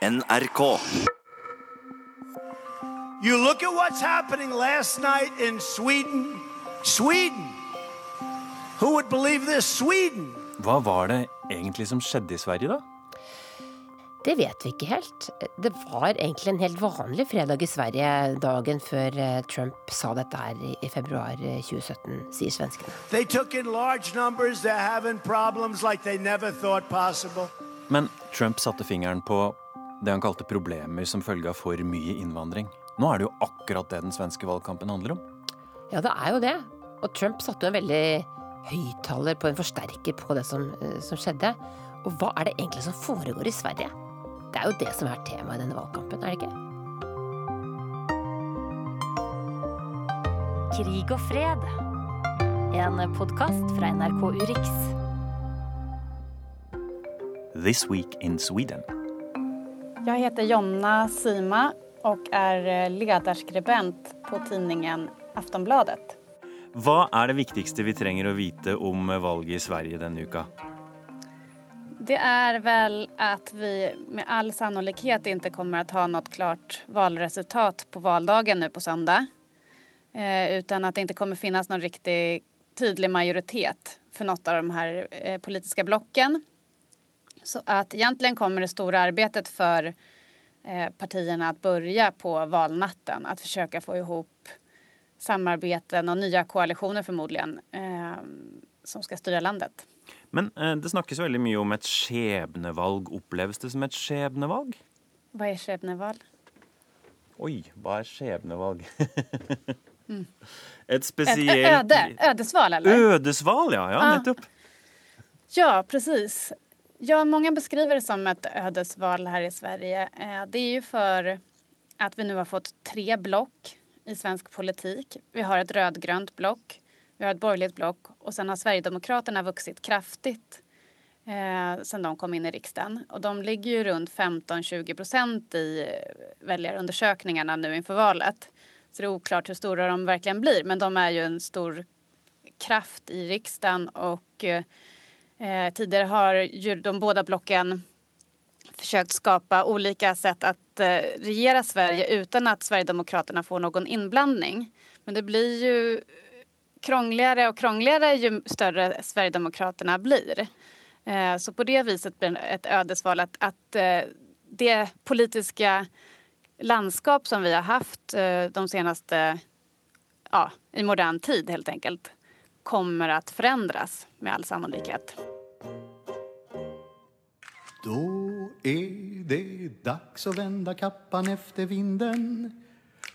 NRK. You look at what's happening last night in Sweden. Sweden! Who would believe this? Sweden! Hva var det egentlig som skjedde i Sverige, da? Det vet vi ikke helt. Det var egentlig en helt vanlig fredag i Sverige dagen før eh, Trump sa dette her i februar 2017, sier svenskene. They took in large numbers. They're having problems like they never thought possible. Men Trump satte fingeren på det han kalte problemer som følge av for mye innvandring. Nå er det jo akkurat det den svenske valgkampen handler om. Ja, det er jo det. Og Trump satte jo en veldig høyttaler på en forsterker på det som, eh, som skjedde. Og hva er det egentlig som foregår i Sverige? Det er jo det som er temaet i denne valgkampen, er det ikke? Krig og fred. En podkast fra NRK Urix. This Week in Sweden. Jag heter Jonna Sima och är eh, ledarskribent på tidningen Aftonbladet. Hva er det viktigste vi trenger å vite om valget i Sverige denne uka? Det är väl att vi med all sannolikhet inte kommer att ha något klart valresultat på valdagen nu på söndag. Eh, utan att det inte kommer finnas någon riktigt tydlig majoritet för något av de här eh, politiska blocken. Så att egentligen kommer det stora arbetet för eh, partierna att börja på valnatten. Att försöka få ihop samarbeten och nya koalitioner förmodligen eh, som ska styra landet. Men eh, det snakkes veldig mye om et skjebnevalg. Oppleves det som et skjebnevalg? Vad är skjebneval? Oi, hva er skjebnevalg? Mm. Et Ett spesielt ö- öde, ödesval eller? Ødesval, ja. ja Ah. nettopp. Ja, precis. Ja, många beskriver det som ett ödesval här i Sverige. Eh, det är ju för att vi nu har fått tre block i svensk politik. Vi har ett rödgrönt block, vi har ett borgerligt block och sen har Sverigedemokraterna vuxit kraftigt eh, sen de kom in i riksdagen. Och de ligger ju runt 15-20 procent i eh, väljarundersökningarna nu inför valet. Så det är oklart hur stora de verkligen blir, men de är ju en stor kraft i riksdagen och eh, Eh, tidigare har ju de båda blocken försökt skapa olika sätt att eh, regera Sverige utan att Sverigedemokraterna får någon inblandning. Men det blir ju krångligare och krångligare ju större Sverigedemokraterna blir. Eh, så på det viset blir det ett ödesval att, att eh, det politiska landskap som vi har haft eh, de senaste, ja, i modern tid helt enkelt, kommer att förändras med all sannolikhet. Då är det dags att vända kappan efter vinden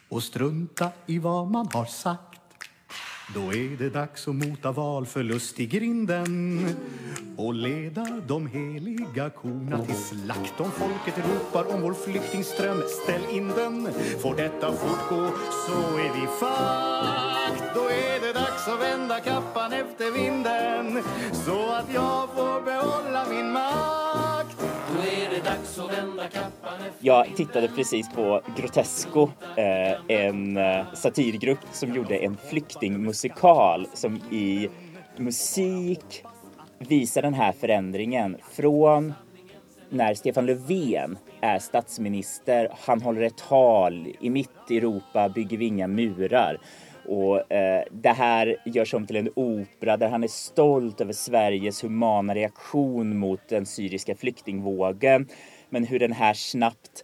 och strunta i vad man har sagt. Då är det dags att mota valförlust i grinden och leda de heliga korna till slakt. Om folket ropar om vår flyktingström, ställ in den. Får detta fortgå så är vi fakt. Då är det dags att vända kappan efter vinden så att jag får behålla min makt. Jag tittade precis på Grotesco, eh, en eh, satirgrupp som gjorde en flyktingmusikal som i musik visar den här förändringen från när Stefan Löfven är statsminister. Han håller ett tal i mitt Europa bygger vi inga murar. Och eh, det här görs om till en opera där han är stolt över Sveriges humana reaktion mot den syriska flyktingvågen. Men hur den här snabbt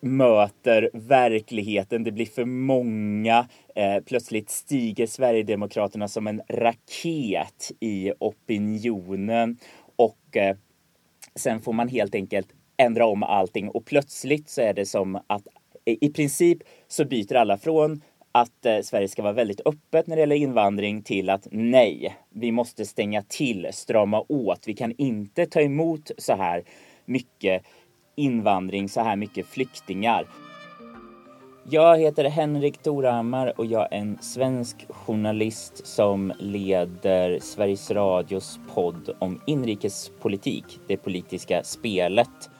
möter verkligheten. Det blir för många. Eh, plötsligt stiger Sverigedemokraterna som en raket i opinionen. Och eh, sen får man helt enkelt ändra om allting och plötsligt så är det som att i princip så byter alla från att eh, Sverige ska vara väldigt öppet när det gäller invandring till att nej, vi måste stänga till, strama åt. Vi kan inte ta emot så här mycket invandring, så här mycket flyktingar. Jag heter Henrik Torhammar och jag är en svensk journalist som leder Sveriges Radios podd om inrikespolitik, det politiska spelet.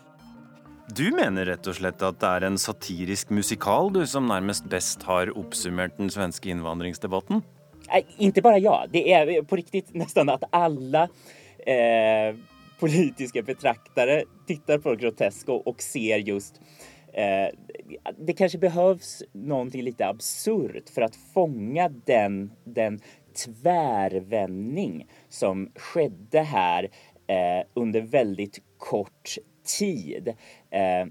Du mener rett og slett at det er en satirisk musikal du som nærmest best har oppsummert den svenske innvandringsdebatten? Nej, inte bara jag. Det är på riktigt nästan att alla eh, politiska betraktare tittar på Grotesco och ser just eh, det kanske behövs någonting lite absurt för att fånga den, den tvärvändning som skedde här eh, under väldigt kort tid. Eh,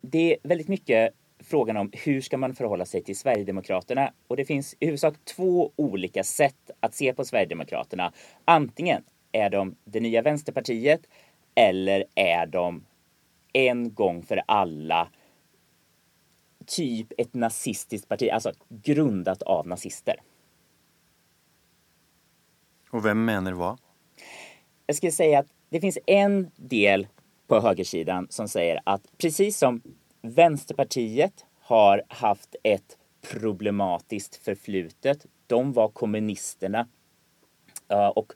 det är väldigt mycket frågan om hur ska man förhålla sig till Sverigedemokraterna? Och det finns i huvudsak två olika sätt att se på Sverigedemokraterna. Antingen är de det nya Vänsterpartiet eller är de en gång för alla typ ett nazistiskt parti, alltså grundat av nazister. Och vem menar vad? Jag skulle säga att det finns en del på högersidan som säger att precis som Vänsterpartiet har haft ett problematiskt förflutet. De var kommunisterna. Och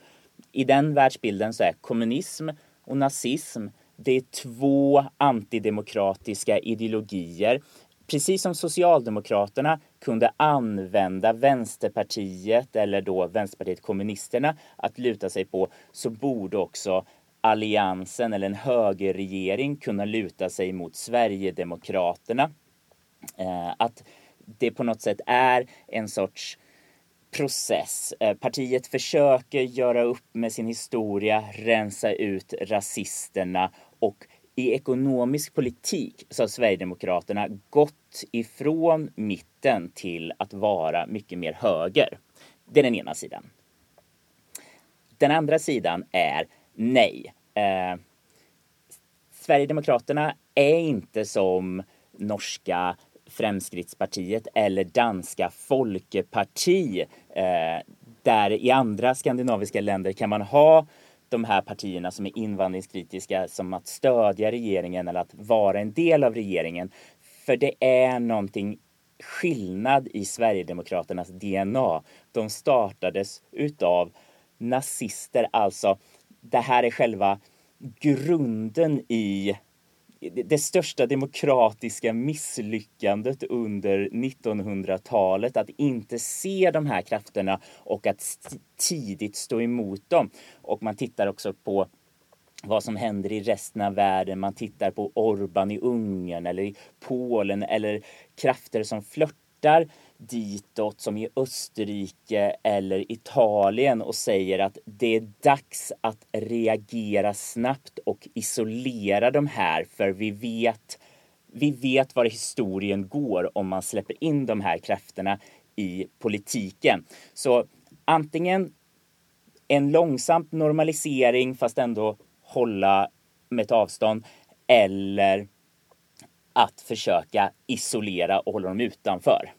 i den världsbilden så är kommunism och nazism det är två antidemokratiska ideologier. Precis som Socialdemokraterna kunde använda Vänsterpartiet eller då Vänsterpartiet kommunisterna att luta sig på så borde också alliansen eller en högerregering kunna luta sig mot Sverigedemokraterna. Eh, att det på något sätt är en sorts process. Eh, partiet försöker göra upp med sin historia, rensa ut rasisterna och i ekonomisk politik så har Sverigedemokraterna gått ifrån mitten till att vara mycket mer höger. Det är den ena sidan. Den andra sidan är nej. Eh, Sverigedemokraterna är inte som norska Fremskrittspartiet eller danska Folkeparti. Eh, där i andra skandinaviska länder kan man ha de här partierna som är invandringskritiska som att stödja regeringen eller att vara en del av regeringen. För det är någonting skillnad i Sverigedemokraternas DNA. De startades utav nazister, alltså det här är själva grunden i det största demokratiska misslyckandet under 1900-talet att inte se de här krafterna och att tidigt stå emot dem. Och man tittar också på vad som händer i resten av världen. Man tittar på Orban i Ungern eller i Polen eller krafter som flörtar ditåt som i Österrike eller Italien och säger att det är dags att reagera snabbt och isolera de här för vi vet vi vet var historien går om man släpper in de här krafterna i politiken. Så antingen en långsam normalisering fast ändå hålla med ett avstånd eller att försöka isolera och hålla dem utanför.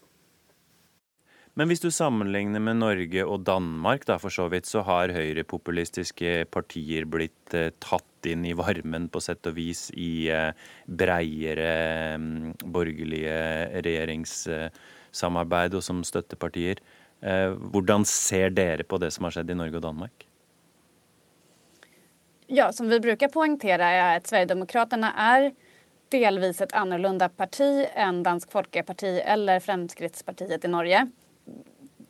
Men hvis du sammenligner med Norge og Danmark, da, for så vidt, så har høyrepopulistiske partier blitt eh, tatt inn i varmen på sett og vis i eh, breiere mm, borgerlige regjeringssamarbeid og som støttepartier. Eh, hvordan ser dere på det som har skjedd i Norge og Danmark? Ja, som vi brukar poängtera är att Sverigedemokraterna är delvis ett annorlunda parti än Dansk Folkeparti eller Fremskrittspartiet i Norge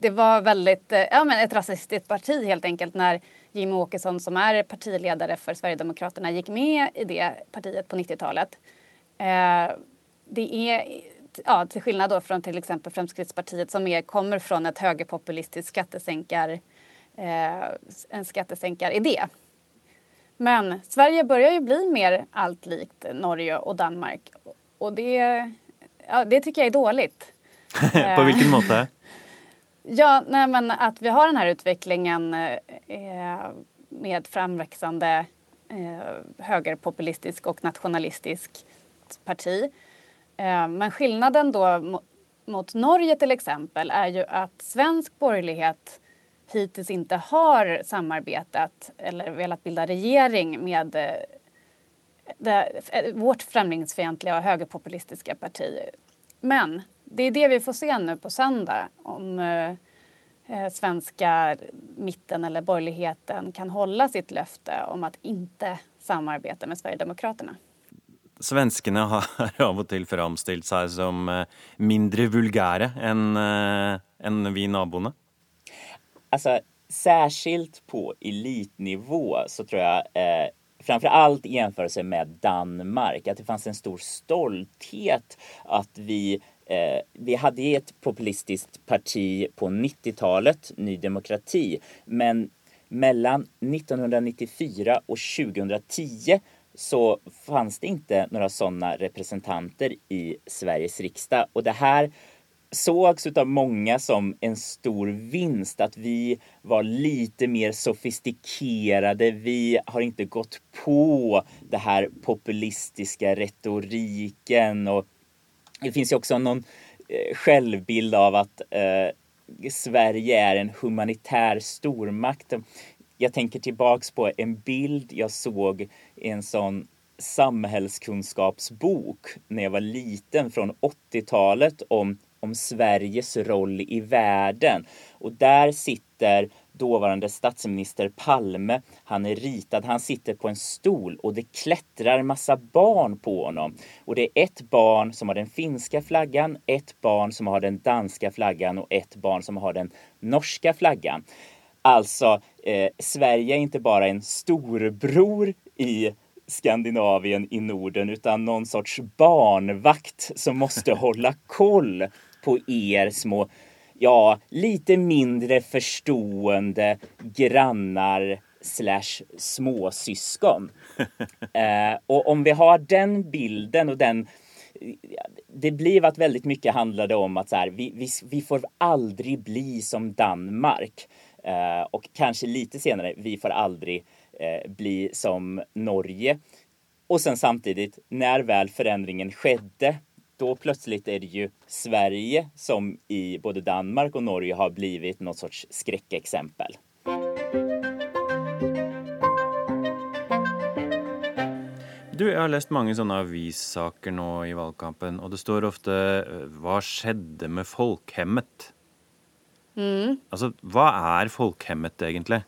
det var väldigt, eh, ja men ett rasistiskt parti helt enkelt när Jimmie Åkesson som är partiledare för Sverigedemokraterna gick med i det partiet på 90-talet. Eh, det är, ja, till skillnad då från till exempel Fremskrittspartiet som är, kommer från ett högerpopulistiskt skattesänkar, eh, en skattesänkaridé. Men Sverige börjar ju bli mer allt likt Norge och Danmark och det, ja, det tycker jag är dåligt. på vilken måte? Ja, nej, men att vi har den här utvecklingen eh, eh, med framväxande eh, högerpopulistisk och nationalistisk parti. Eh, men skillnaden då mot, mot Norge till exempel är ju att svensk borgerlighet hittills inte har samarbetat eller velat bilda regering med eh, det, eh, vårt främlingsfientliga och högerpopulistiska parti. Men det är det vi får se nu på söndag om eh, eh, svenska mitten eller borgerligheten kan hålla sitt löfte om att inte samarbeta med Sverigedemokraterna. Svenskene har av och till framställt sig som eh, mindre vulgära än, eh, än vi naboerna. Alltså, särskilt på elitnivå så tror jag eh, framför allt i jämförelse med Danmark, att det fanns en stor stolthet att vi eh, vi hade ett populistiskt parti på 90-talet, Ny Demokrati, men mellan 1994 och 2010 så fanns det inte några sådana representanter i Sveriges riksdag och det här sågs av många som en stor vinst att vi var lite mer sofistikerade. Vi har inte gått på det här populistiska retoriken och det finns ju också någon eh, självbild av att eh, Sverige är en humanitär stormakt. Jag tänker tillbaks på en bild jag såg i en sån samhällskunskapsbok när jag var liten från 80-talet om, om Sveriges roll i världen. Och där sitter dåvarande statsminister Palme. Han är ritad, han sitter på en stol och det klättrar massa barn på honom. Och det är ett barn som har den finska flaggan, ett barn som har den danska flaggan och ett barn som har den norska flaggan. Alltså, eh, Sverige är inte bara en storbror i Skandinavien i Norden utan någon sorts barnvakt som måste hålla koll på er små ja, lite mindre förstående grannar slash småsyskon. eh, och om vi har den bilden och den det blir att väldigt mycket handlade om att så här, vi, vi, vi får aldrig bli som Danmark. Eh, och kanske lite senare, vi får aldrig eh, bli som Norge. Och sen samtidigt, när väl förändringen skedde då plötsligt är det ju Sverige som i både Danmark och Norge har blivit något sorts skräckexempel. Du, jeg har läst många sånne avissaker nu i valgkampen, och det står ofta Vad skjedde med folkhemmet? Mm. Altså, hva er folkhemmet egentlig?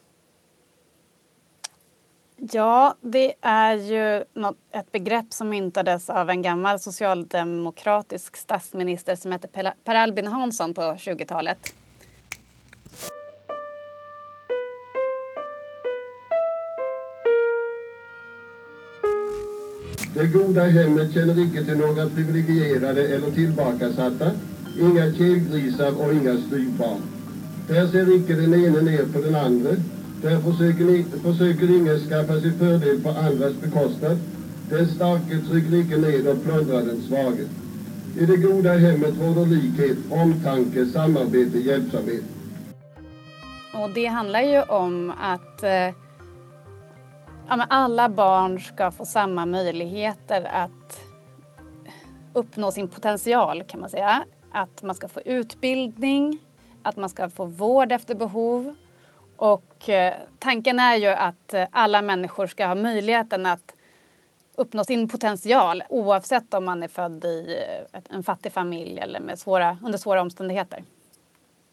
Ja, det är ju ett begrepp som myntades av en gammal socialdemokratisk statsminister som hette Per Albin Hansson på 20-talet. Det goda hemmet känner icke till några privilegierade eller tillbakasatta, inga kelgrisar och inga styvbarn. Där ser icke den ene ner på den andra, där försöker, försöker ingen skaffa sig fördel på andras bekostnad. Den starke trycker icke ned och plundrar den svage. I det goda hemmet råder likhet, omtanke, samarbete, hjälpsamhet. Och det handlar ju om att eh, alla barn ska få samma möjligheter att uppnå sin potential kan man säga. Att man ska få utbildning, att man ska få vård efter behov och eh, tanken är ju att eh, alla människor ska ha möjligheten att uppnå sin potential oavsett om man är född i eh, en fattig familj eller med svåra, under svåra omständigheter.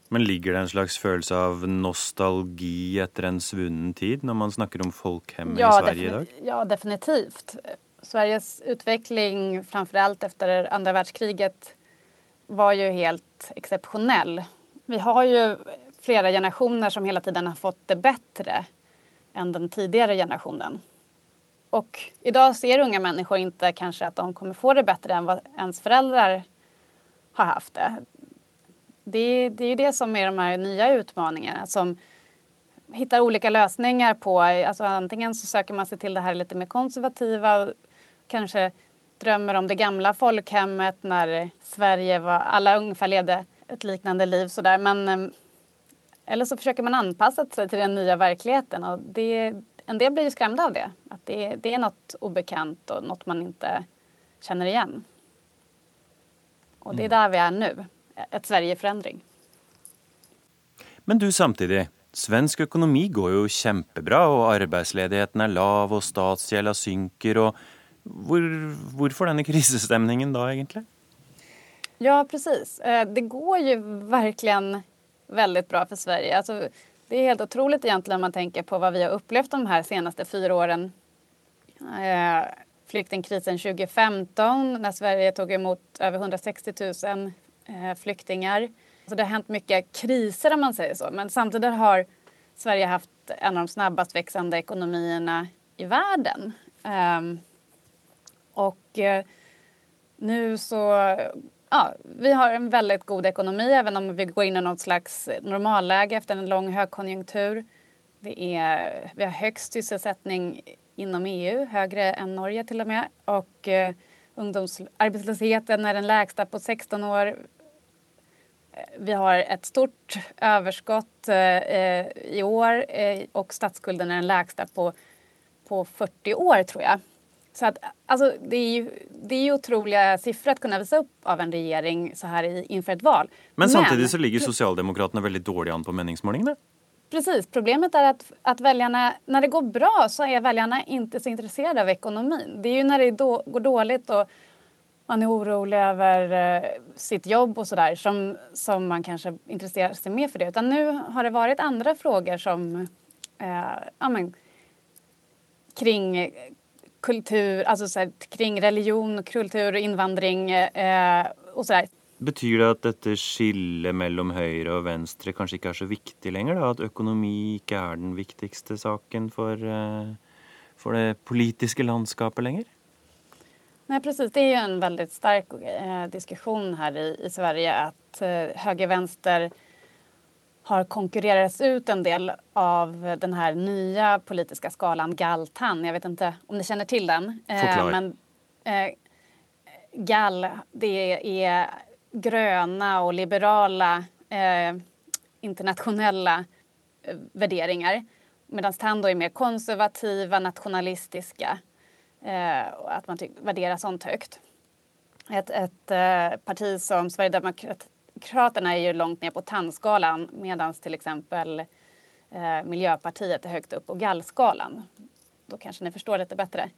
Men ligger det en slags känsla av nostalgi efter en svunnen tid när man snackar om folkhem ja, i Sverige idag? Ja, definitivt. Sveriges utveckling, framförallt efter andra världskriget, var ju helt exceptionell. Vi har ju flera generationer som hela tiden har fått det bättre än den tidigare generationen. Och idag ser unga människor inte kanske att de kommer få det bättre än vad ens föräldrar har haft det. Det, det är ju det som är de här nya utmaningarna som hittar olika lösningar på. Alltså antingen så söker man sig till det här lite mer konservativa kanske drömmer om det gamla folkhemmet när Sverige var, alla ungefär levde ett liknande liv sådär. Men ehm, eller så försöker man anpassa sig till den nya verkligheten och det, en del blir ju skrämda av det. Att det, det är något obekant och något man inte känner igen. Och det är mm. där vi är nu, ett Sverige i förändring. Men du samtidigt, svensk ekonomi går ju kämpebra och arbetsledigheten är lav och statsgälden synker. Och var, varför denna krisstämningen då egentligen? Ja, precis. Eh, det går ju verkligen väldigt bra för Sverige. Alltså, det är helt otroligt egentligen om man tänker på vad vi har upplevt de här senaste fyra åren. Eh, flyktingkrisen 2015 när Sverige tog emot över 160 000 eh, flyktingar. Så det har hänt mycket kriser om man säger så. Men samtidigt har Sverige haft en av de snabbast växande ekonomierna i världen. Ehm, och eh, nu så, ja, vi har en väldigt god ekonomi även om vi går in i något slags normalläge efter en lång högkonjunktur. Det är, vi har högst sysselsättning inom EU, högre än Norge till och med. Och eh, ungdomsarbetslösheten är den lägsta på 16 år. Eh, vi har ett stort överskott eh, eh, i år eh, och statsskulden är den lägsta på, på 40 år tror jag. Så att, alltså, det, är ju, det är ju otroliga siffror att kunna visa upp av en regering så här i, inför ett val. Men samtidigt så ligger Socialdemokraterna väldigt dåligt an på meningsmålingene. Precis, problemet är att, att väljarna, när det går bra så är väljarna inte så intresserade av ekonomin. Det är ju när det då, går dåligt och man är orolig över eh, sitt jobb och sådär som, som man kanske intresserar sig mer för det. Utan nu har det varit andra frågor som eh, ja, men, kring kultur, alltså så här, kring religion, kultur, invandring eh, och sådär. Betyder det att detta skillet mellan höger och vänster kanske inte är så viktigt längre? Att ekonomi inte är den viktigaste saken för, eh, för det politiska landskapet längre? Nej precis, det är ju en väldigt stark eh, diskussion här i, i Sverige att eh, höger-vänster har konkurrerats ut en del av den här nya politiska skalan Galtan. Jag vet inte om ni känner till den. Eh, men eh, Gall, det är gröna och liberala eh, internationella eh, värderingar. Medan TAN då är mer konservativa, nationalistiska eh, och att man värderar sånt högt. Ett, ett eh, parti som Sverigedemokraterna är ju långt ner på tandskalan medan till exempel eh, Miljöpartiet är högt upp på gallskalan. Då kanske ni förstår lite bättre.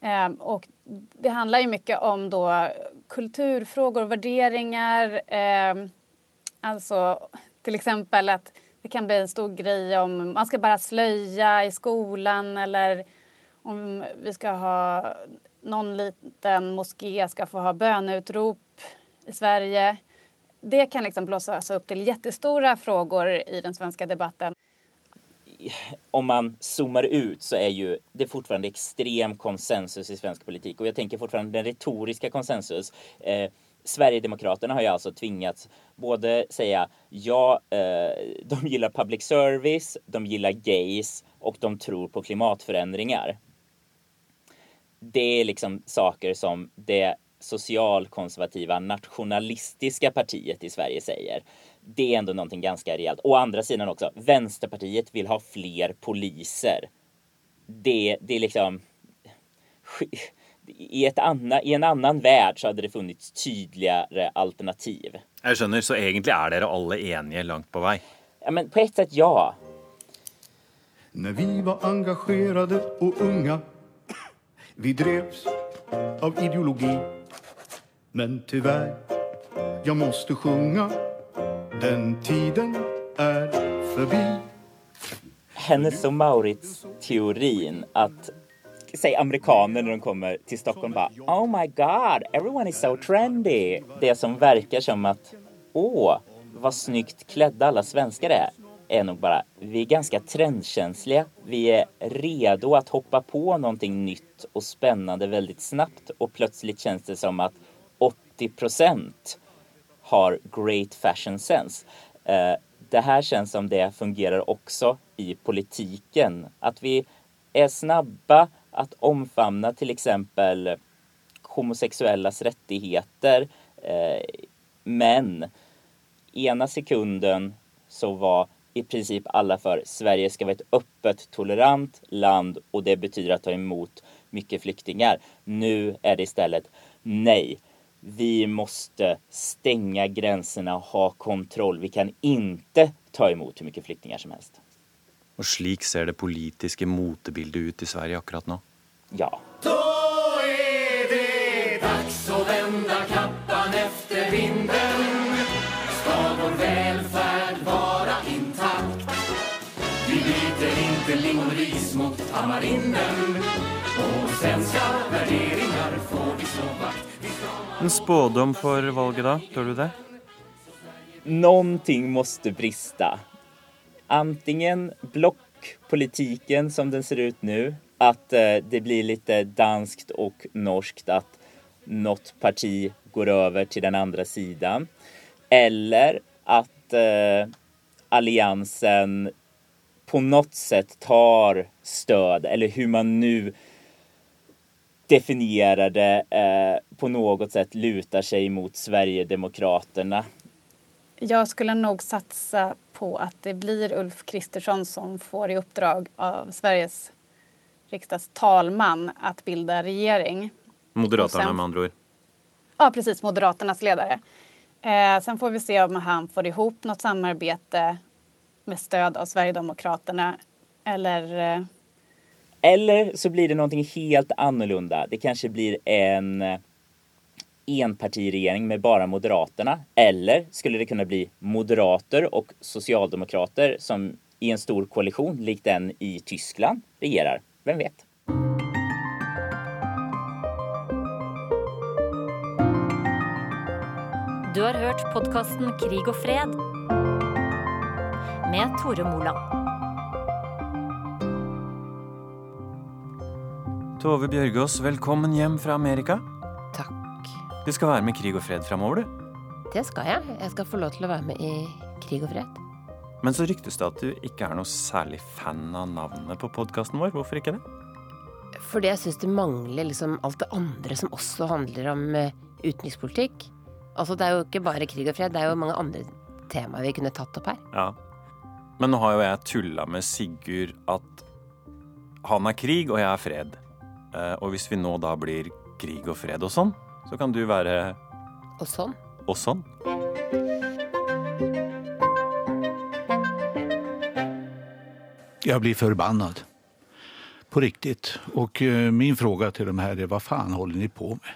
Eh, och det handlar ju mycket om då kulturfrågor och värderingar. Eh, alltså till exempel att det kan bli en stor grej om man ska bara slöja i skolan eller om vi ska ha någon liten moské ska få ha böneutrop i Sverige. Det kan liksom blåsas upp till jättestora frågor i den svenska debatten. Om man zoomar ut så är ju det fortfarande extrem konsensus i svensk politik och jag tänker fortfarande den retoriska konsensus. Eh, Sverigedemokraterna har ju alltså tvingats både säga ja, eh, de gillar public service, de gillar gays och de tror på klimatförändringar det är liksom saker som det socialkonservativa nationalistiska partiet i Sverige säger. Det är ändå någonting ganska rejält. Å andra sidan också, Vänsterpartiet vill ha fler poliser. Det, det är liksom... I, ett anna, I en annan värld så hade det funnits tydligare alternativ. Jag skjønner, så egentligen är dere alla eniga långt på väg? Ja, men på ett sätt ja. När vi var engagerade och unga vi drevs av ideologi men tyvärr, jag måste sjunga Den tiden är förbi Hennes och Maurits teorin att säg amerikaner när de kommer till Stockholm bara Oh my god, everyone is so trendy. Det som verkar som att åh, vad snyggt klädda alla svenskar är är nog bara, vi är ganska trendkänsliga. Vi är redo att hoppa på någonting nytt och spännande väldigt snabbt och plötsligt känns det som att 80% har great fashion sense. Eh, det här känns som det fungerar också i politiken. Att vi är snabba att omfamna till exempel homosexuellas rättigheter. Eh, men ena sekunden så var i princip alla för Sverige ska vara ett öppet, tolerant land och det betyder att ta emot mycket flyktingar. Nu är det istället nej. Vi måste stänga gränserna och ha kontroll. Vi kan inte ta emot hur mycket flyktingar som helst. Och slik ser det politiska motebildet ut i Sverige akkurat nu? Ja. Då är det dags att vända kappan efter vinden. Ska vår välfärd vara inte lingonris mot tamarinden Och svenska värderingar får vi slå vakt en spådom för valget då, tror du det? Någonting måste brista. Antingen blockpolitiken som den ser ut nu att eh, det blir lite danskt och norskt att något parti går över till den andra sidan. Eller att eh, alliansen på något sätt tar stöd, eller hur man nu definierar det, eh, på något sätt lutar sig mot Sverigedemokraterna. Jag skulle nog satsa på att det blir Ulf Kristersson som får i uppdrag av Sveriges riksdagstalman att bilda regering. Moderaterna sen- med andra ord. Ja, precis. Moderaternas ledare. Eh, sen får vi se om han får ihop något samarbete med stöd av Sverigedemokraterna eller eh, eller så blir det någonting helt annorlunda. Det kanske blir en eh, enpartiregering med bara Moderaterna. Eller skulle det kunna bli moderater och socialdemokrater som i en stor koalition likt den i Tyskland regerar. Vem vet? Du har hört podkasten Krig och fred med Tore Moland. Tove Bjørgaas, velkommen hjem fra Amerika. Takk. Du skal være med i Krig og fred framover, du. Det skal jeg. Jeg skal få lov til å være med i Krig og fred. Men så ryktes det at du ikke er noe særlig fan av navnet på podkasten vår. Hvorfor ikke det? Fordi jeg syns det mangler liksom alt det andre som også handler om eh, utenrikspolitikk. Altså, det er jo ikke bare krig og fred, det er jo mange andre temaer vi kunne tatt opp her. Ja. Men nå har jo jeg tulla med Sigurd at han er krig, og jeg er fred. Eh, Og hvis vi nå da blir krig og fred og sånn, så kan du være Og sånn. og sånn. Jag blir förbannad. På riktigt. Och eh, min fråga till de här är vad fan håller ni på med?